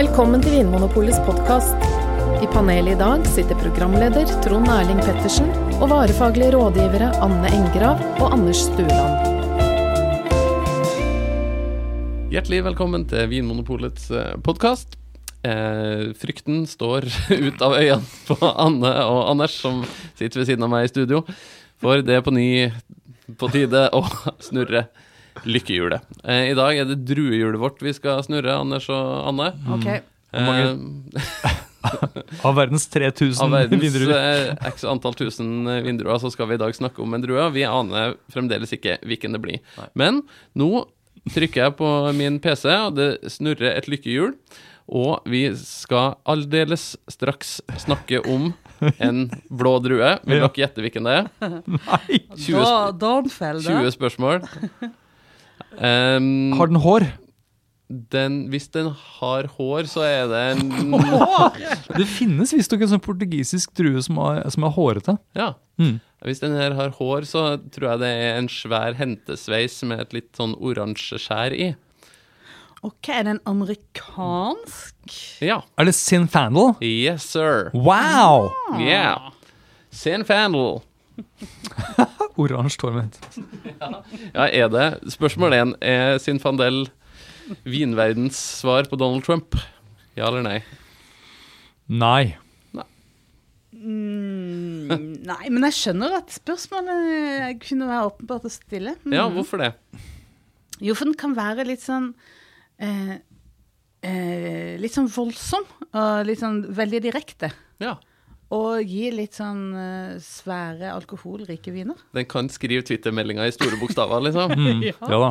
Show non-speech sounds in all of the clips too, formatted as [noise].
Velkommen til Vinmonopolets podkast. I panelet i dag sitter programleder Trond Erling Pettersen og varefaglige rådgivere Anne Engrav og Anders Stueland. Hjertelig velkommen til Vinmonopolets podkast. Eh, frykten står [laughs] ut av øynene på Anne og Anders, som sitter ved siden av meg i studio. For det er på ny på tide å snurre lykkehjulet. Eh, I dag er det druehjulet vårt vi skal snurre, Anders og Anne. Ok. Eh, [laughs] Av verdens 3000 av verdens vindruer. eh, x antall tusen vindruer, så skal vi i dag snakke om en drue. Vi aner fremdeles ikke hvilken det blir. Men nå trykker jeg på min PC, og det snurrer et lykkehjul. Og vi skal aldeles straks snakke om en blå drue. Vil dere gjette hvilken det er? [laughs] Nei! 20, Da, sp Dornfeld, 20 spørsmål. [laughs] Um, Har den hår? den, hvis den har hår, så er det en [laughs] Det finnes visstnok en sånn portugisisk drue som er, som er hårete. Ja. Mm. Hvis den her har hår, så tror jeg det er en svær hentesveis med et litt sånn oransje skjær i. Ok, er den amerikansk? Ja. Er det Sinfandel? Yes, sir. Wow! Yeah. Sinfandel. [laughs] Oransje torment. [laughs] Ja, er det Spørsmål én. Er Sinfandel vinverdens svar på Donald Trump? Ja eller nei? Nei. Mm, [laughs] nei, men jeg skjønner at spørsmålet kunne være åpenbart å stille. Mm. Ja, hvorfor det? Jo, for den kan være litt sånn eh, eh, Litt sånn voldsom og litt sånn veldig direkte. Ja. Og gi litt sånn uh, svære alkoholrike viner. Den kan skrive Twitter-meldinger i store bokstaver, liksom. [laughs] Mm. Ja. Ja da.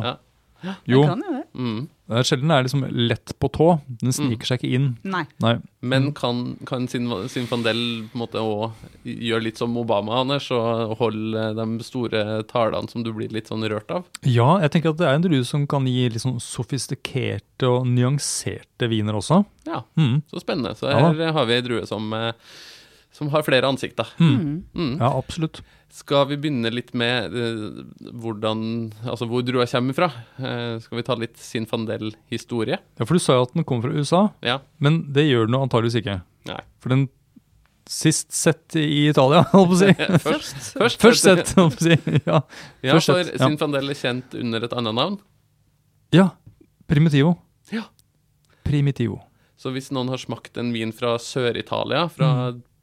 Ja. Jo, Den kan jo det. Mm. det er sjelden det er liksom lett på tå. Den sniker seg ikke inn. Nei. Nei. Men kan, kan Sin- Sinfandel på en måte også gjøre litt som Obama, Anders, og holde de store talene som du blir litt sånn rørt av? Ja, jeg tenker at det er en drue som kan gi litt sånn sofistikerte og nyanserte viner også. Ja, Mm. så spennende. Så Ja her har vi ei drue som, eh, som har flere ansikter. Mm. Mm. Ja, absolutt. Skal vi begynne litt med uh, hvordan, altså hvor drua kommer fra? Uh, skal vi ta litt Sinfandel-historie? Ja, For du sa jo at den kom fra USA, Ja. men det gjør den antageligvis ikke. Nei. For den sist sett i Italia, [laughs] holdt på å si. [laughs] Først, først, Først sett, holdt på å si. [laughs] Ja, Ja, først for sett, ja. Sinfandel er kjent under et annet navn. ja. Primitivo. Ja. Primitivo. Så hvis noen har smakt en vin fra Sør-Italia, fra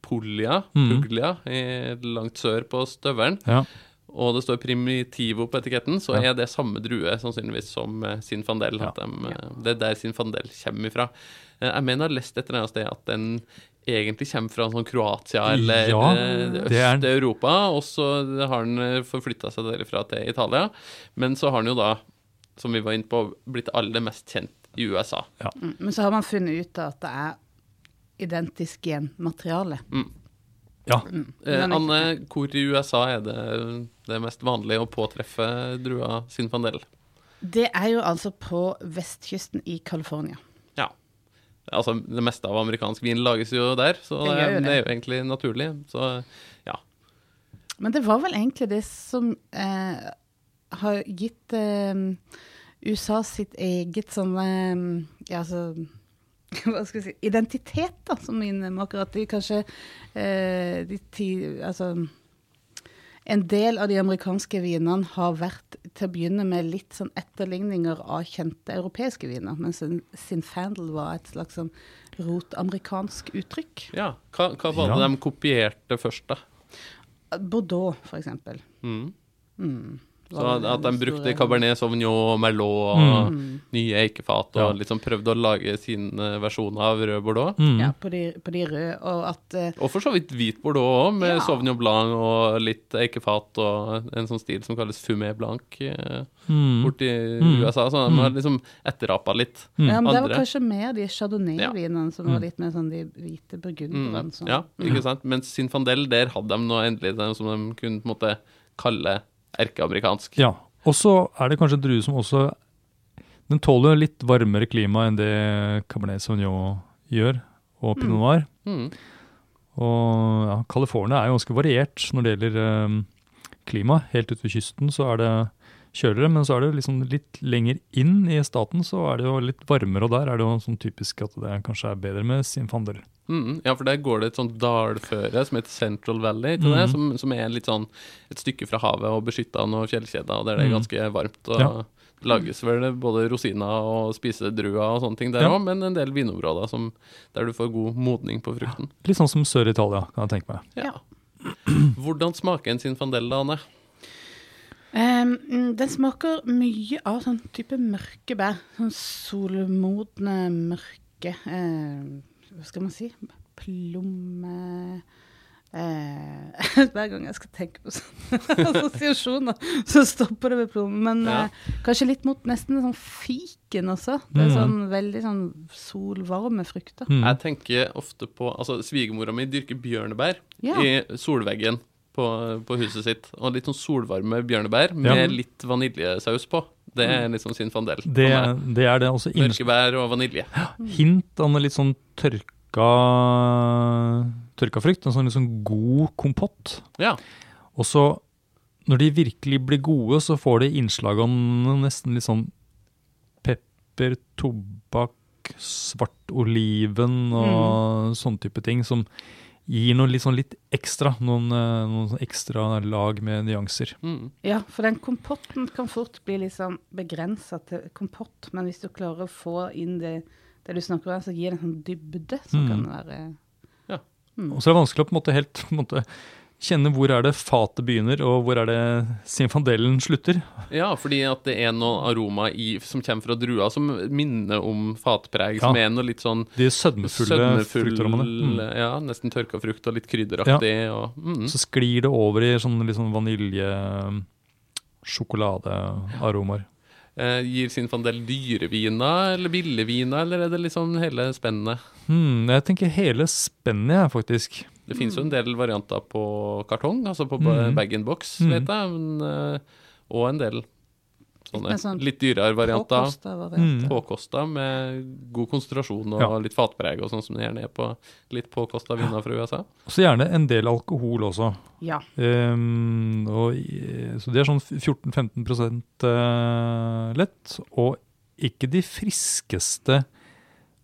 Puglia, Mm. Puglia i langt sør på støvelen, Ja. og det står Primitivo på etiketten, så Ja. er det samme drue sannsynligvis som eh, Sinfandel. Ja. De, eh, Det er der Sinfandel kommer ifra. Eh, Jeg mener jeg har lest et eller annet sted at den egentlig kommer fra sånn Kroatia eller Ja. Øst-Europa, og så har den forflytta seg derifra til Italia. Men så har den jo da, som vi var inne på, blitt aller mest kjent i USA. Ja. Men så har man funnet ut at det er identisk genmateriale. ja. Mm. Eh, Anne, hvor i USA er det det mest vanlige å påtreffe drua Sinfandel? Det er jo altså på vestkysten i California. Ja. Altså, det meste av amerikansk vin lages jo der, så Det jo det det. er jo egentlig naturlig. Så ja. Men det var vel egentlig det som eh, har gitt eh, USA sitt eget sånn eh, Ja, altså [laughs] si Identitet, da, som innmaker At de kanskje eh, de ti, Altså En del av de amerikanske vinene har vært til å begynne med litt sånn etterligninger av kjente europeiske viner, mens sin Sinfandel var et slags sånn rotamerikansk uttrykk. ja. Hva, hva var det Ja. de kopierte først, da? Bordeaux, for eksempel. Mm. Mm. Så at, at de brukte Cabernet Sauvignon og Merlot og Mm. nye eikefat, og Ja. liksom prøvde å lage sin eh, versjon av rød Bordeaux. Mm. Ja, på de, på de røde, og at uh, Og for så vidt hvit Bordeaux òg, med Ja. Sauvignon Blanc og litt eikefat og en sånn stil som kalles fumé blanc eh, Mm. borti Mm. USA. Så de har liksom etterapa litt. Mm. Ja, men det var kanskje mer de chardonnay-vinene som var Mm. litt mer sånn de hvite Mm. burgunderne. sånn. Ja, ikke sant? Mens Sinfandel, der hadde de noe endelig det som de kunne på en måte kalle erkeamerikansk. Ja. Og så er det kanskje en drue som også Den tåler litt varmere klima enn det Cabernet Sauvignon gjør, og Pinot Noir. Mm. Og ja, California er jo ganske variert når det gjelder um, klima. Helt ute ved kysten så er det kjøligere. Men så er det liksom litt lenger inn i staten så er det jo litt varmere, og der er det jo sånn typisk at det kanskje er bedre med Zinfandel. Mm, ja, for der går det et sånt dalføre som heter Central Valley, til det, som, som er litt sånn et stykke fra havet og beskytta av noen fjellkjeder, og der det er Mhm. ganske varmt. Og Ja. det lages vel både rosiner og spisedruer og sånne ting der Ja. men en del vinområder som, der du får god modning på frukten. Litt sånn som Sør-Italia, kan jeg tenke meg. Ja. Hvordan smaker en sinfandel, da, Mm, den smaker mye av sånn type mørke bær. Sånn solmodne, mørke uh, Hva skal man si? Plomme uh, [laughs] Hver gang jeg skal tenke på sånne [laughs] assosiasjoner, så stopper det ved plomme. Men Ja. eh, kanskje litt mot nesten sånn fiken også. Det er Mm. sånn veldig sånn solvarme frukter. Mm. Jeg tenker ofte på Altså, svigermora mi dyrker bjørnebær Ja. i solveggen på, på huset sitt. Og litt sånn solvarme bjørnebær med Ja. litt vaniljesaus på. Det er liksom sin fandel. Det, det er det også innslag. Mørke og vanilje. Hint av litt sånn tørka, tørka frukt. En sånn sånn god kompott. Ja. Og så, når de virkelig blir gode, så får de innslag av nesten litt sånn pepper, tobakk, svart oliven og sånne type ting, som gir noe litt sånn litt ekstra. Noen, eh, noen sånn ekstra lag med nyanser. Mm. Ja, for den kompotten kan fort bli litt sånn begrensa til kompott, men hvis du klarer å få inn det, det du snakker om, så gir det en sånn dybde som Mm. kan være Ja. Mm. Og så er det vanskelig å på en måte helt på en måte, kjenne hvor er det fatet begynner, og hvor er det sinfandelen slutter. ja, fordi at det er noe aroma i, som kommer fra drua som minner om fatpreg, som er noe litt sånn De sødmefulle fruktaromaene. Mm. Ja, nesten tørka frukt og litt krydderaktig. Og, mm. Så sklir det over i sånn litt sånn vanilje sjokoladearomaer. Eh, gir dyre dyreviner eller billigviner, eller er det liksom hele spennet? Hmm, jeg tenker hele spennet, jeg, faktisk. Det finnes jo en del varianter på kartong, altså på mm. bag-in-box, Mhm. vet jeg, men, eh, og en del sånne sånn litt dyrere varianter. påkosta. Mm. Påkosta med god konsentrasjon og Ja. litt fatpreg og sånn som det gjerne er på litt påkosta viner fra USA. Og så gjerne en del alkohol også. Ja. Um, og, så det er sånn 14-15 eh, lett. Og ikke de friskeste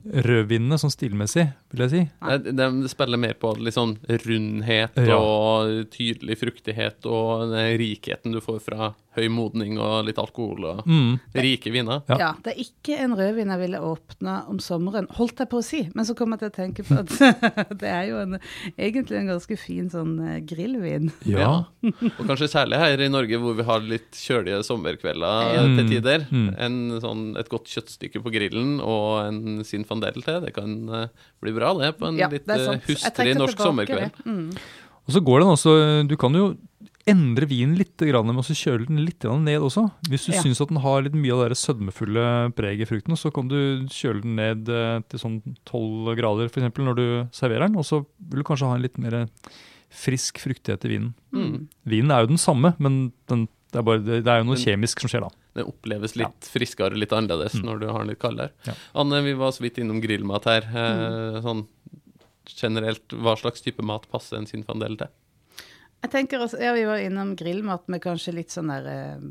rødvinene sånn stilmessig, vil jeg si. Nei, De spiller mer på litt sånn rundhet Ja. og tydelig fruktighet og den rikheten du får fra høy modning og litt alkohol og Mm. rike viner. Ja. ja. Det er ikke en rødvin jeg ville åpna om sommeren, holdt jeg på å si. Men så kom jeg til å tenke på at [laughs] det er jo en, egentlig en ganske fin sånn eh, grillvin. Ja. Og kanskje særlig her i Norge hvor vi har litt kjølige sommerkvelder mm. til tider. mm. En sånn, et godt kjøttstykke på grillen og en sinfandel til, det kan eh, bli bra det på en Ja, litt det eh, hustrig norsk sommerkveld. Mm. Og så går det også Du kan jo endre vinen litt grann, med å kjøle den litt ned også. Hvis du Ja. syns den har litt mye av det sødmefulle preget i frukten, så kan du kjøle den ned eh, til sånn 12 grader f.eks. når du serverer den. Og så vil du kanskje ha en litt mer frisk fruktighet i vinen. Mm. Vinen er jo den samme, men den, det, er bare, det, det er jo noe den, kjemisk som skjer da. Det oppleves litt friskere, litt annerledes Mm. når du har den litt kaldere. Ja. Anne, vi var så vidt innom grillmat her. Mm. Eh, sånn generelt, hva slags type mat passer en sinfandel til? Jeg tenker også, ja, Vi var innom grillmat med kanskje litt sånn der eh,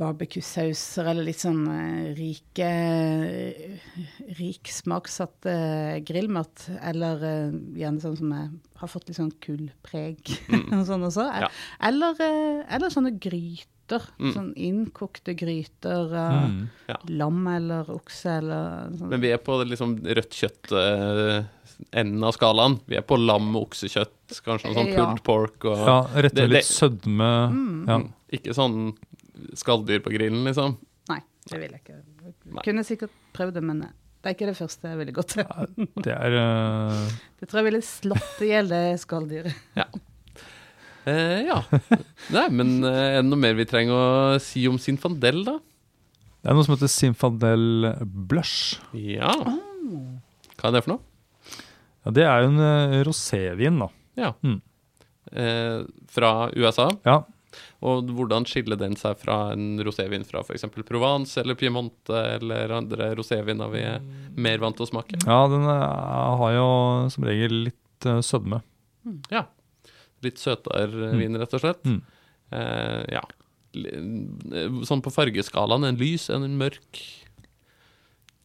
barbecue-sauser, eller litt sånn eh, rike Rik smaksatt eh, grillmat. Eller eh, gjerne sånn som jeg har fått litt sånn kullpreg [laughs] og sånn også. Ja. Eller, eh, eller sånne gryter. Mm. Sånn innkokte gryter av Mm. lam eller okse eller sånn. Men vi er på liksom rødt kjøtt-enden av skalaen. Vi er på lam og oksekjøtt, kanskje noe sånn Ja. pulled pork og Ja, rett og slett sødme. Mm. Ja. Ikke sånn skalldyr på grillen, liksom. Nei, det vil jeg ikke. Nei. Kunne sikkert prøvd det, men det er ikke det første jeg ville gått til. Det er uh... [laughs] Det tror jeg ville slått i hjel det skalldyret. Eh, ja. Nei, men eh, er det noe mer vi trenger å si om Sinfandel, da? Det er noe som heter Sinfandel Blush. Ja. Hva er det for noe? Ja, det er jo en eh, rosévin, da. Ja. Mm. Eh, fra USA. Ja, Og hvordan skiller den seg fra en rosévin fra f.eks. Provence eller Piemonte eller andre roséviner vi er mer vant til å smake? ja den eh, har jo som regel litt eh, sødme. Ja. Litt søtere Mm. vin, rett og slett. Mm. Eh, ja. Sånn på fargeskalaen, en lys, enn en mørk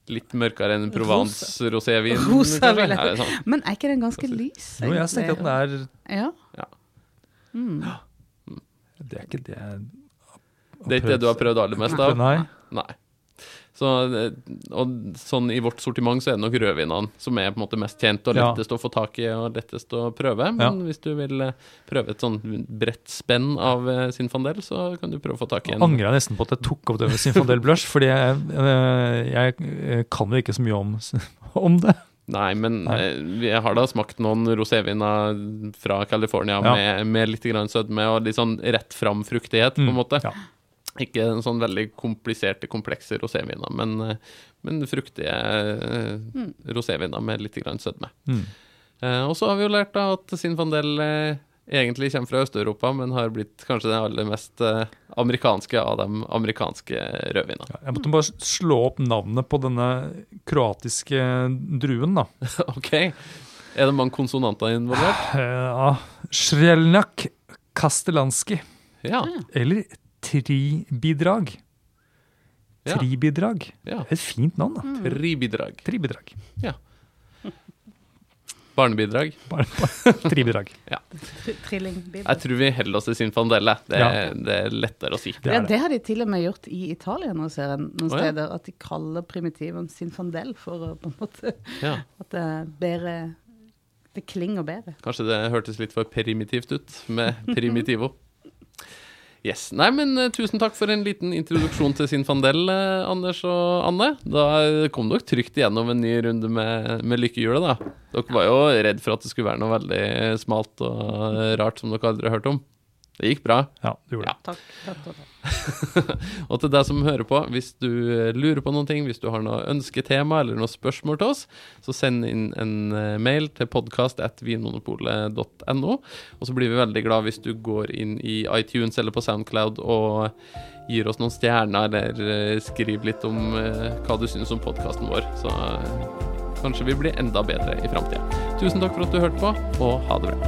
Litt mørkere enn Provence rosévin. Rosa, rosa det sånn? Men er ikke den ganske lys? Jo, jeg tenker at den er Ja. Mm. Det er ikke det jeg Det er ikke det du har prøvd aller mest av? Nei. Nei. Så, eh, og sånn I vårt sortiment så er det nok rødvinene som er på en måte mest kjent og Ja. lettest å få tak i og lettest å prøve. Men hvis du vil eh, prøve et sånn bredt spenn av eh, Sinfandel, så kan du prøve å få tak i en. Jeg nesten på at jeg tok opp det med Sinfandel Blush, fordi jeg, jeg, jeg kan jo ikke så mye om, [laughs] om det. Nei, men eh, har da smakt noen roséviner fra California Ja. med, med litt grann sødme og litt sånn rett fram fruktighet, på en Mm, måte. ja. Ikke en sånn veldig kompliserte, komplekse roséviner, men, eh, men fruktige mm. roséviner med litt grann sødme. Mm. Eh, og så har vi jo lært da at Sinfandel eh, egentlig kommer fra Øst-Europa, men har blitt kanskje den aller mest eh, amerikanske av de amerikanske rødvinene. Ja, Jeg måtte bare slå opp navnet på denne kroatiske druen, da. [laughs] ok. Er det mange konsonanter involvert? Eh, Ja, Shrelnak Kastelanski. Ja. Eller Tribidrag. Ja. Tribidrag. ja. Et fint navn, da. Tribidrag. Tribidrag. Barnebidrag. Bare, bare. [laughs] Tribidrag. Trillingbidrag. Jeg tror vi holder oss til Sinfandelle. Det, Ja. det er lettere å si. Det ja, det. har de til og med gjort i Italia nå, ser jeg noen Å, ja. At de kaller primitiven Sinfandel for å på en måte Ja. [laughs] At det er bedre Det klinger bedre. Kanskje det hørtes litt for primitivt ut med primitivo. Yes. Nei, men uh, tusen takk for en liten introduksjon til Sinfandel, uh, Anders og Anne. Da kom dere trygt igjennom en ny runde med, med lykkehjulet, da. Dere var jo redd for at det skulle være noe veldig smalt og rart som dere aldri har hørt om. Det gikk bra. Ja, det gjorde Ja. det. Takk. takk, takk, takk. [laughs] Og til deg som hører på, hvis du eh, lurer på noen ting, hvis du har noe ønsketema eller noe spørsmål til oss, så send inn en eh, mail til podkast.vinmonopolet.no. Og så blir vi veldig glad hvis du går inn i iTunes eller på Soundcloud og gir oss noen stjerner, eller eh, skriver litt om hva du syns om podkasten vår. Så kanskje vi blir enda bedre i framtida. Tusen takk for at du hørte på, og ha det bra.